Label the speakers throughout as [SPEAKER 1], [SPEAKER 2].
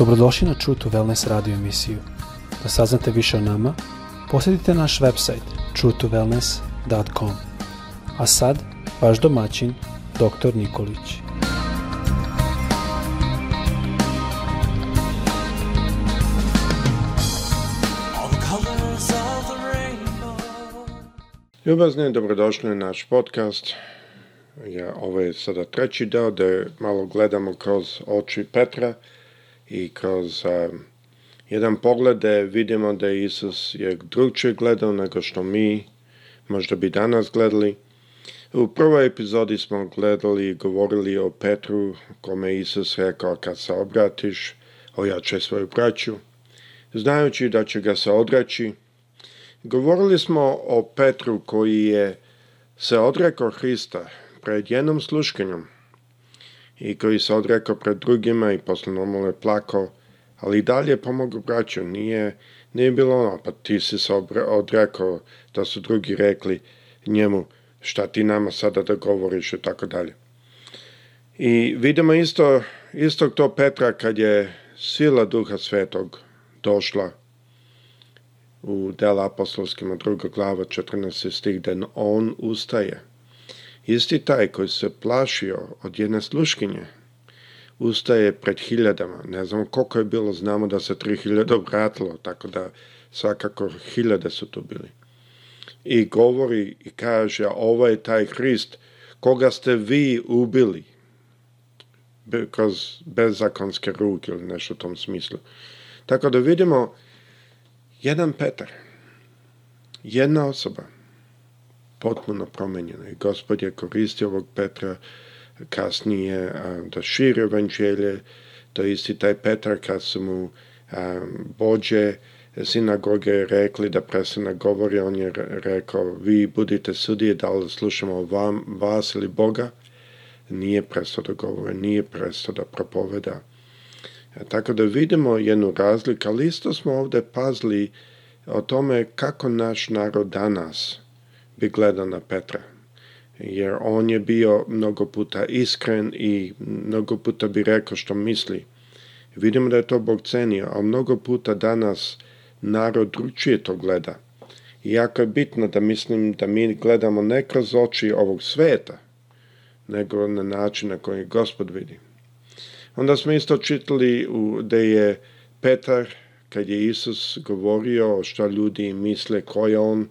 [SPEAKER 1] Dobrodošli na True to Wellness radio emisiju. Da saznate više o nama, posjetite naš website truetowellness.com. A sad, vaš domaćin, dr. Nikolić.
[SPEAKER 2] Ljubazne, dobrodošli na naš podcast. Ja, ovo je sada treći deo da malo gledamo kroz oči Petra. Petra i kroz a, jedan poglede vidimo da je Isus je drugčije gledao nego što mi možda bi danas gledali. U prvoj epizodi smo gledali i govorili o Petru, kome Isus rekao kad se obratiš, ojače svoju braću, znajući da će ga se odreći. Govorili smo o Petru koji je se odrekao Hrista pred jednom sluškinjom, i koji se odrekao pred drugima i posle normalno je plakao, ali i dalje je braću, nije, nije bilo ono, pa ti si se odrekao da su drugi rekli njemu šta ti nama sada da govoriš i tako dalje. I vidimo isto, istog to Petra kad je sila duha svetog došla u dela apostolskima druga glava 14 stih da on ustaje Isti taj koji se plašio od jedne sluškinje, ustaje pred hiljadama. Ne znam koliko je bilo, znamo da se tri hiljada obratilo, tako da svakako hiljade su tu bili. I govori i kaže, ovo je taj Hrist koga ste vi ubili kroz bezakonske ruke ili nešto u tom smislu. Tako da vidimo, jedan Petar, jedna osoba, potpuno promenjeno i gospod je koristio ovog Petra kasnije a, da širi evanđelje, to da isti taj Petar kad su mu a, bođe sinagoge rekli da prestane govori, on je rekao vi budite sudije da li slušamo vam, vas ili Boga, nije prestao da govori, nije prestao da propoveda. A, e, tako da vidimo jednu razliku, ali isto smo ovde pazli o tome kako naš narod danas bi gledao na Petra. Jer on je bio mnogo puta iskren i mnogo puta bi rekao što misli. Vidimo da je to Bog cenio, a mnogo puta danas narod drugčije to gleda. Iako je bitno da mislim da mi gledamo ne kroz oči ovog sveta, nego na način na koji gospod vidi. Onda smo isto čitali da je Petar, kad je Isus govorio šta ljudi misle, ko je on,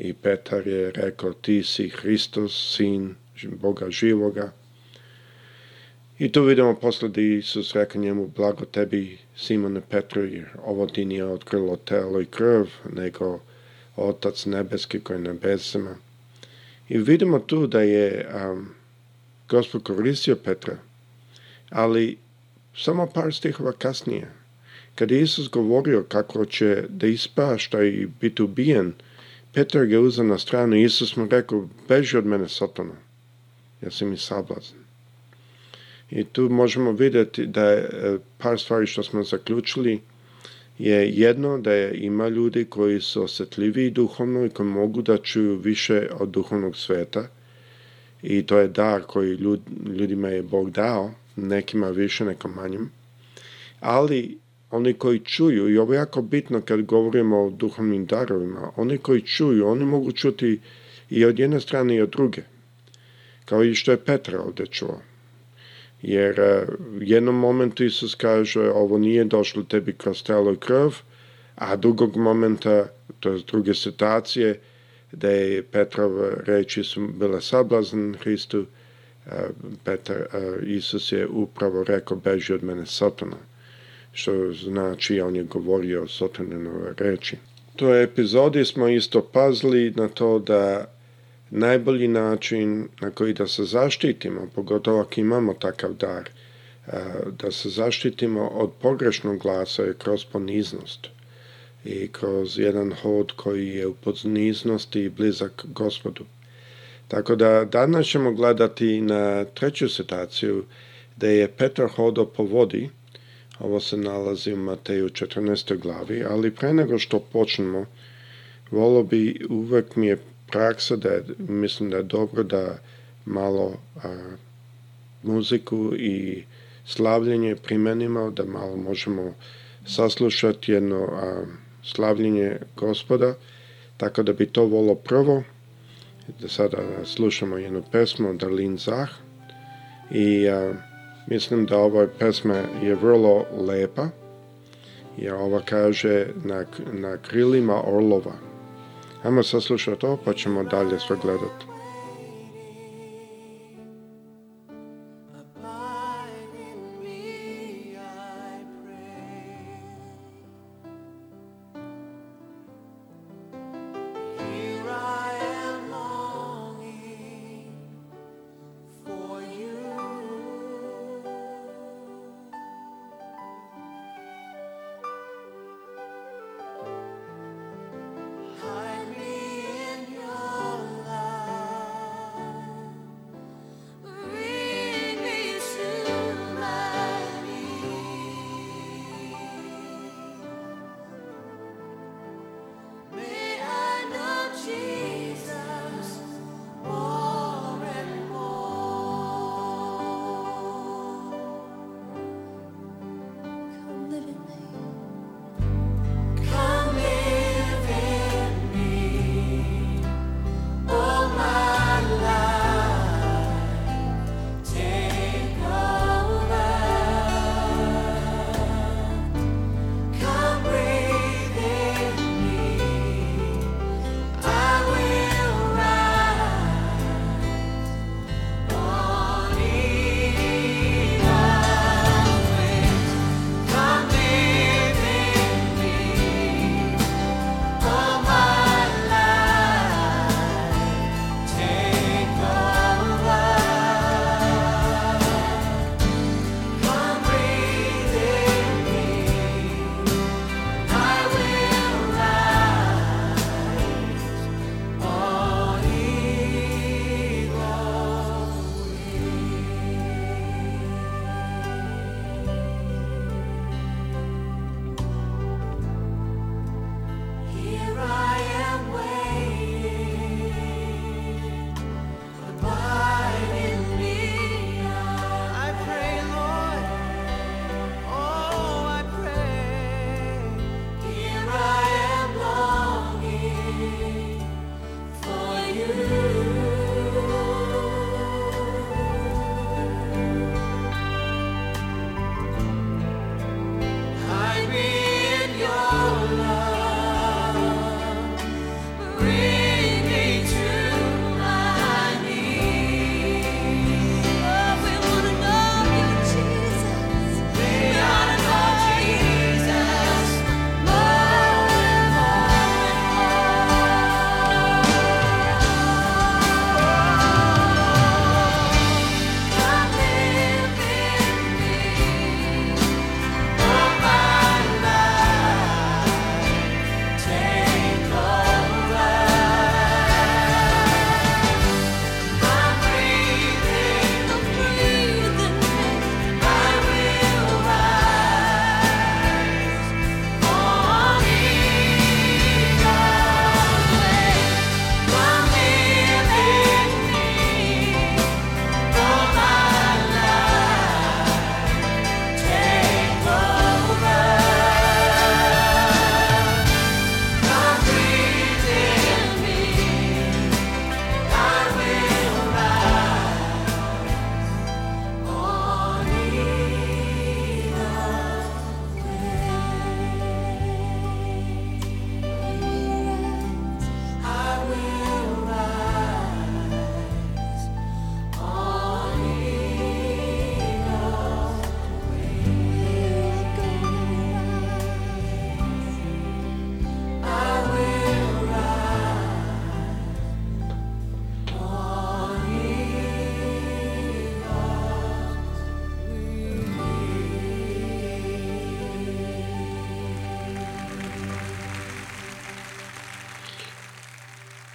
[SPEAKER 2] i Petar je rekao ti si Hristos, sin Boga živoga. I tu vidimo posle da Isus reka njemu, blago tebi Simone Petru, jer ovo ti nije otkrilo telo i krv, nego Otac nebeski koji je nebesima. I vidimo tu da je um, Gospod koristio Petra, ali samo par stihova kasnije, kada je Isus govorio kako će da ispašta i biti ubijen, Petar ga uzeo na stranu i Isus mu rekao, beži od mene satana, ja sam i sablazan. I tu možemo videti da je e, par stvari što smo zaključili, je jedno da je, ima ljudi koji su osjetljiviji duhovno i koji mogu da čuju više od duhovnog sveta i to je dar koji ljud, ljudima je Bog dao, nekima više, nekom manjim. Ali oni koji čuju, i ovo je jako bitno kad govorimo o duhovnim darovima, oni koji čuju, oni mogu čuti i od jedne strane i od druge. Kao i što je Petra ovdje čuo. Jer e, u jednom momentu Isus kaže ovo nije došlo tebi kroz telo i krv, a drugog momenta, to je druge situacije, da je Petrov reči su bila sablazan Hristu, e, Petar, e, Isus je upravo rekao beži od mene satana što znači on je govorio sotanenove reči. To je epizodi smo isto pazli na to da najbolji način na koji da se zaštitimo, pogotovo ako imamo takav dar, da se zaštitimo od pogrešnog glasa je kroz poniznost i kroz jedan hod koji je u poniznosti i blizak gospodu. Tako da danas ćemo gledati na treću situaciju da je Petar hodo po vodi Ovo se nalazi u Mateju 14. glavi, ali pre nego što počnemo, volo bi, uvek mi je praksa da je, mislim da je dobro da malo a, muziku i slavljenje primenimo, da malo možemo saslušati jedno a, slavljenje gospoda, tako da bi to volo prvo, da sada slušamo jednu pesmu Darlin Zah i a, Mislim da ova pesma je vrlo lepa, jer ova kaže na, na krilima orlova. Hajmo saslušati to, pa ćemo dalje sve gledati.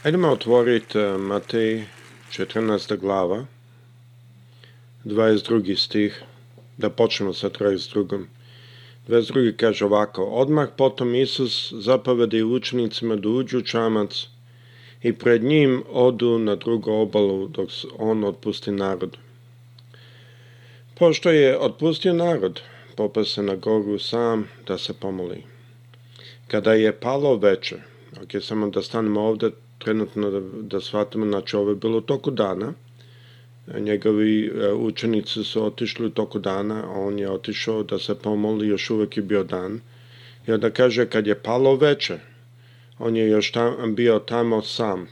[SPEAKER 2] Ajdemo otvoriti e, Matej 14. glava, 22. stih, da počnemo sa 32. 22. kaže ovako, odmah potom Isus zapovedi učenicima da uđu čamac i pred njim odu na drugu obalu dok on otpusti narod. Pošto je otpustio narod, popao se na goru sam da se pomoli. Kada je palo večer, ok, samo da stanemo ovde, trenutno da, da shvatimo, znači ovo je bilo toko dana, njegovi e, učenici su otišli toko toku dana, on je otišao da se pomoli, još uvek je bio dan. I onda kaže, kad je palo veče, on je još tam, bio tamo sam.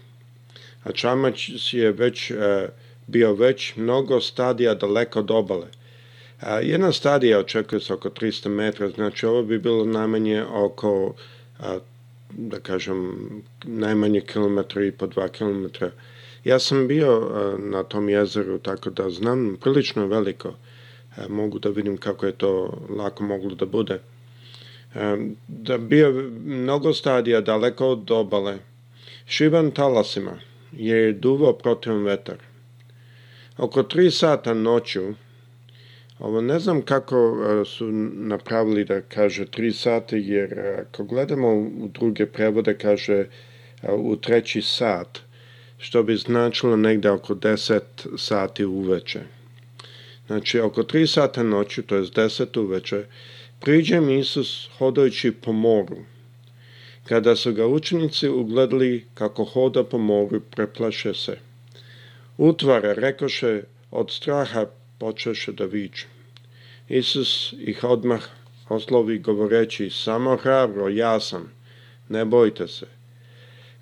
[SPEAKER 2] A Čamać je već, e, bio već mnogo stadija daleko od obale. A e, jedna stadija očekuje se oko 300 metra, znači ovo bi bilo najmanje oko da kažem, najmanje kilometra i po dva kilometra. Ja sam bio e, na tom jezeru, tako da znam, prilično veliko. E, mogu da vidim kako je to lako moglo da bude. E, da bio mnogo stadija daleko od obale, šivan talasima, je duvao protiv vetar. Oko tri sata noću Ovo ne znam kako e, su napravili da kaže tri sata, jer e, ako gledamo u druge prevode kaže e, u treći sat, što bi značilo negde oko 10 sati uveče. Znači, oko 3 sata noću, to je 10 uveče, priđe mi Isus hodajući po moru. Kada su ga učenici ugledali kako hoda po moru, preplaše se. Utvara, rekoše, od straha počeše da viče. Isus ih odmah oslovi govoreći, samo hrabro, ja sam, ne bojte se.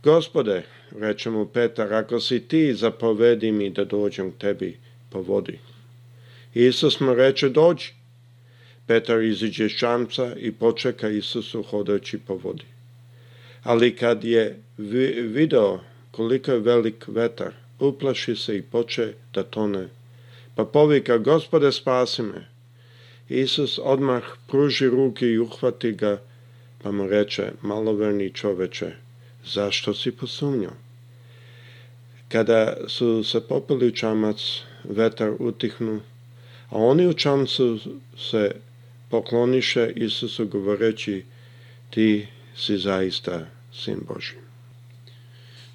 [SPEAKER 2] Gospode, reče mu Petar, ako si ti, zapovedi mi da dođem k tebi po vodi. Isus mu reče, dođi. Petar iziđe iz čamca i počeka Isusu hodajući po vodi. Ali kad je video koliko je velik vetar, uplaši se i poče da tone pa povika gospode spasi me. Isus odmah pruži ruke i uhvati ga, pa mu reče, maloverni čoveče, zašto si posumnjao? Kada su se popili u čamac, vetar utihnu, a oni u čamcu se pokloniše Isusu govoreći, ti si zaista sin Boži.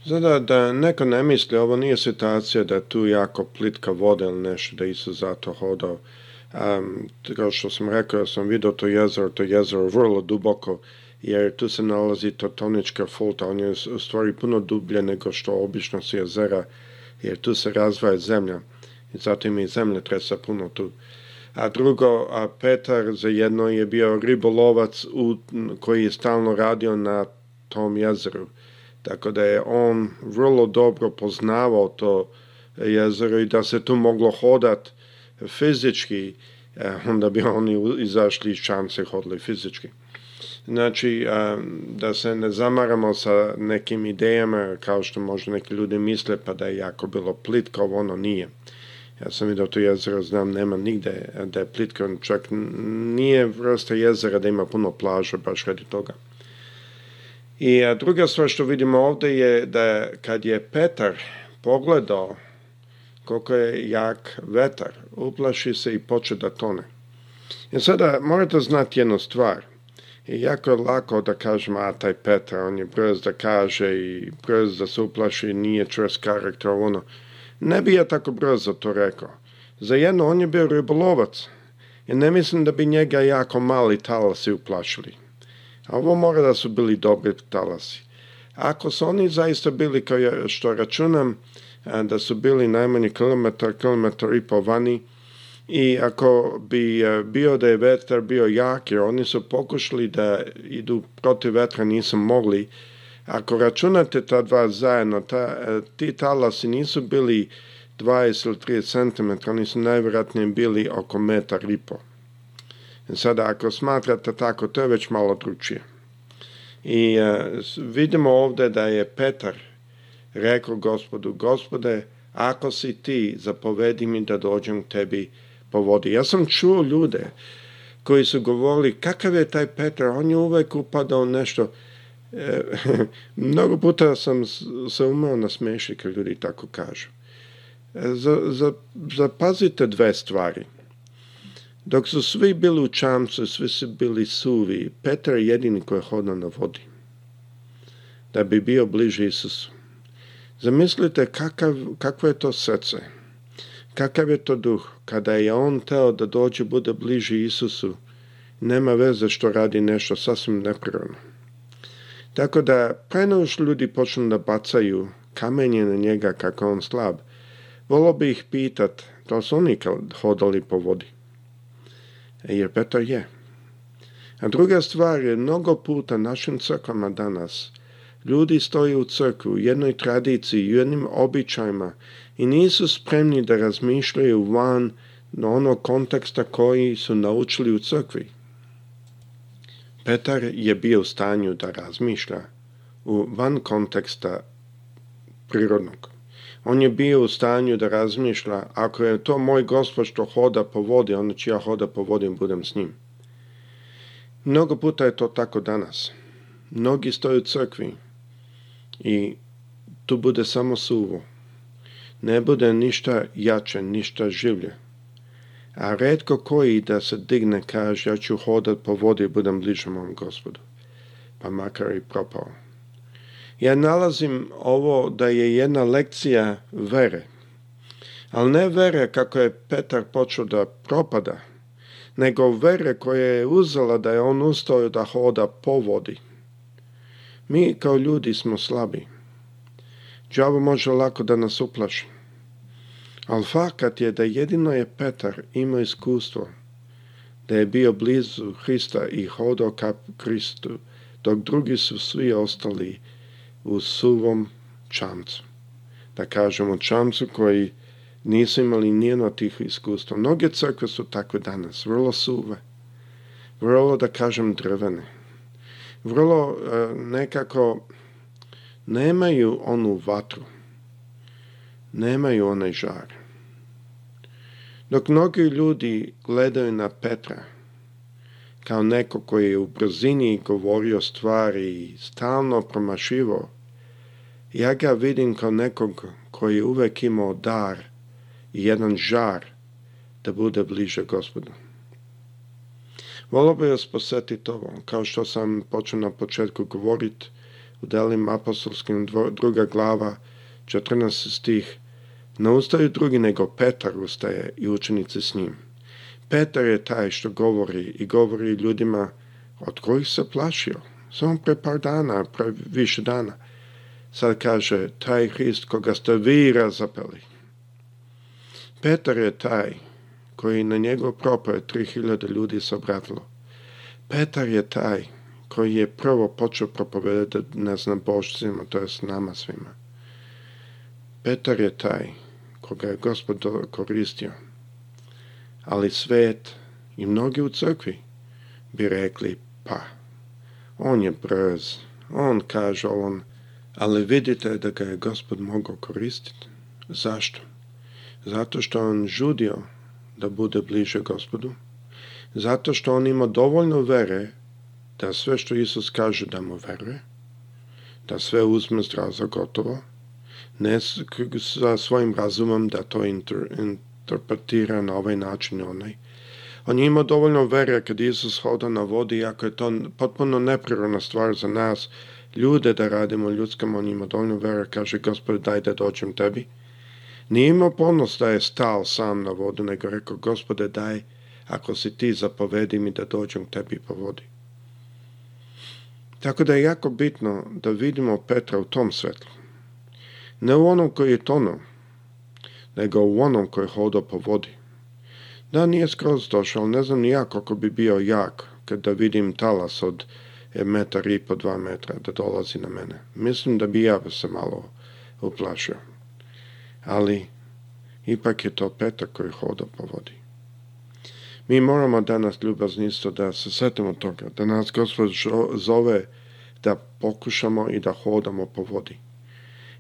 [SPEAKER 2] Zada da neko ne misli, ovo nije situacija da tu jako plitka voda ili nešto, da isto zato hodao. Um, kao što sam rekao, ja sam vidio to jezero, to jezero vrlo duboko, jer tu se nalazi to tonička folta, on je u stvari puno dublje nego što obično su jezera, jer tu se razvaja zemlja i zato ima i zemlje tresa puno tu. A drugo, a Petar za jedno je bio ribolovac u, koji je stalno radio na tom jezeru Tako da je on vrlo dobro poznavao to jezero i da se tu moglo hodat fizički, e, onda bi oni izašli iz čamce hodili fizički. Znači, e, da se ne zamaramo sa nekim idejama, kao što možda neki ljudi misle, pa da je jako bilo plitko, ono nije. Ja sam vidio to jezero, znam, nema nigde da je plitko, čak nije vrsta jezera da ima puno plaža, baš radi toga. I druga stvar što vidimo ovde je da kad je Petar pogledao koliko je jak vetar, uplaši se i poče da tone. I sada morate znati jednu stvar. I jako je lako da kažemo, a taj Petar, on je brz da kaže i brz da se uplaši, nije čvrst karakter, ono. Ne bi ja tako brzo to rekao. Za jedno, on je bio ribolovac. I ne mislim da bi njega jako mali talasi uplašili. A ovo mora da su bili dobri talasi. Ako su oni zaista bili, kao ja, što računam, da su bili najmanje kilometar, kilometar i po vani, i ako bi bio da je vetar bio jak, jer oni su pokušali da idu protiv vetra, nisu mogli, ako računate ta dva zajedno, ta, ti talasi nisu bili 20 ili 30 cm, oni su najvjerojatnije bili oko metar i po. Sada, ako smatrate tako, to je već malo dručije. I e, vidimo ovdje da je Petar rekao gospodu, gospode, ako si ti, zapovedi mi da dođem k tebi po vodi. Ja sam čuo ljude koji su govorili, kakav je taj Petar, on je uvek upadao nešto. E, mnogo puta sam se umao nasmešiti kad ljudi tako kažu. E, za, za, zapazite dve stvari. Dok su svi bili u čamcu, svi su bili suvi, Petar je jedini koji je hodao na vodi, da bi bio bliže Isusu. Zamislite kakav, kakvo je to srce, kakav je to duh, kada je on teo da dođe, bude bliži Isusu, nema veze što radi nešto sasvim neprirodno. Tako da, preno ljudi počnu da bacaju kamenje na njega kako on slab, volo bi ih pitat, da su oni hodali po vodi. E, jer Petar je. A druga stvar je, mnogo puta našim crkvama danas ljudi stoje u crkvi u jednoj tradiciji, u jednim običajima i nisu spremni da razmišljaju van na ono konteksta koji su naučili u crkvi. Petar je bio u stanju da razmišlja u van konteksta prirodnog on je bio u stanju da razmišlja, ako je to moj gospod što hoda po vodi, onda ću ja hoda po vodi i budem s njim. Mnogo puta je to tako danas. Mnogi stoju u crkvi i tu bude samo suvo. Ne bude ništa jače, ništa življe. A redko koji da se digne kaže ja ću hodat po vodi i budem bliže mom gospodu. Pa makar i propao ja nalazim ovo da je jedna lekcija vere. Ali ne vere kako je Petar počeo da propada, nego vere koja je uzela da je on ustao da hoda po vodi. Mi kao ljudi smo slabi. Đavo može lako da nas uplaši. Ali fakat je da jedino je Petar imao iskustvo da je bio blizu Hrista i hodao ka Kristu, dok drugi su svi ostali u suvom čamcu. Da kažemo čamcu koji nisu imali nijedno tih iskustva. Mnoge crkve su takve danas, vrlo suve, vrlo, da kažem, drvene. Vrlo e, nekako nemaju onu vatru, nemaju onaj žar. Dok mnogi ljudi gledaju na Petra kao neko koji je u brzini govorio stvari i stalno promašivo Ja ga vidim kao nekog koji je uvek imao dar i jedan žar da bude bliže gospodu. Volio bih vas posjetiti ovo, kao što sam počeo na početku govoriti u delim apostolskim druga glava 14 stih Ne ustaju drugi nego Petar ustaje i učenici s njim. Petar je taj što govori i govori ljudima od kojih se plašio. Samo pre par dana, pre više dana. Sad kaže, taj Hrist koga ste vi razapeli. Petar je taj koji na njegov propoj 3000 ljudi se obratilo. Petar je taj koji je prvo počeo propovedati neznabošcima, to jest nama svima. Petar je taj koga je gospod koristio. Ali svet i mnogi u crkvi bi rekli, pa, on je brz, on kaže on, ali vidite da ga je gospod mogao koristiti. Zašto? Zato što on žudio da bude bliže gospodu, zato što on ima dovoljno vere da sve što Isus kaže da mu veruje, da sve uzme zdravo gotovo, ne sa svojim razumom da to inter, interpretira na ovaj način onaj. On ima dovoljno vere kad Isus hoda na vodi, ako je to potpuno neprirodna stvar za nas, ljude da radimo ljudskom, on ima dovoljno vera, kaže, gospod, daj da dođem tebi. Nije imao ponos da je stao sam na vodu, nego rekao, gospode, daj, ako si ti zapovedi mi da dođem tebi po vodi. Tako da je jako bitno da vidimo Petra u tom svetlu. Ne u onom koji je tonuo, nego u onom koji je hodao po vodi. Da, nije skroz došao, ne znam ni ja koliko bi bio jak kada da vidim talas od je metar i po, dva metra da dolazi na mene. Mislim da bi ja se malo uplašio. Ali, ipak je to petak koji hoda po vodi. Mi moramo danas, ljubaznisto, da se setimo toga, da nas Gospod zove da pokušamo i da hodamo po vodi.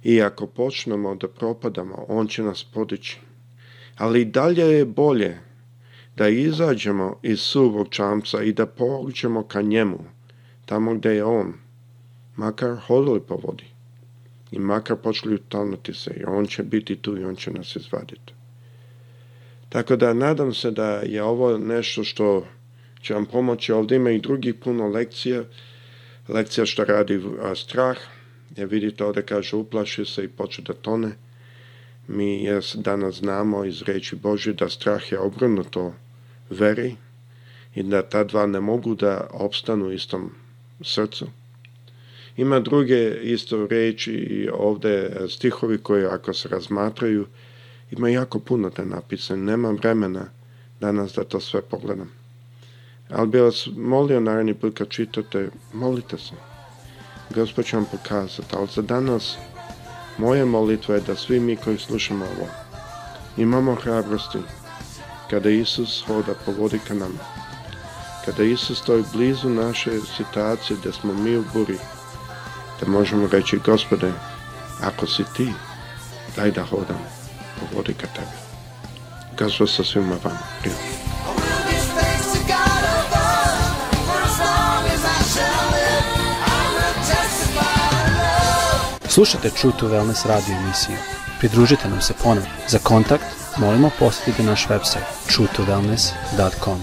[SPEAKER 2] I ako počnemo da propadamo, On će nas podići. Ali i dalje je bolje da izađemo iz suvog čamca i da pođemo ka njemu, tamo gde je on, makar hodili po vodi i makar počeli utalnuti se i on će biti tu i on će nas izvaditi. Tako da nadam se da je ovo nešto što će vam pomoći. Ovde ima i drugih puno lekcija. Lekcija što radi a, strah. Ja vidite ovdje kaže uplaši se i poče da tone. Mi jes, danas znamo iz reči Bože da strah je obrnuto veri i da ta dva ne mogu da opstanu istom srcu. Ima druge isto reči i ovde e, stihovi koji ako se razmatraju, ima jako puno te napisane, nema vremena danas da to sve pogledam. Ali bi vas molio naredni put kad čitate, molite se. Gospod će vam pokazati, ali za danas moja molitva je da svi mi koji slušamo ovo, imamo hrabrosti kada Isus hoda po vodi ka nama kada Isus stoji blizu naše situacije da smo mi u buri, da možemo reći, gospode, ako si ti, daj da hodam, povodi ka tebi. Gospod sa svima vama. Prijatno.
[SPEAKER 1] Slušate True Wellness radio emisiju. Pridružite nam se ponovno. Za kontakt molimo posjetite naš website truetowellness.com.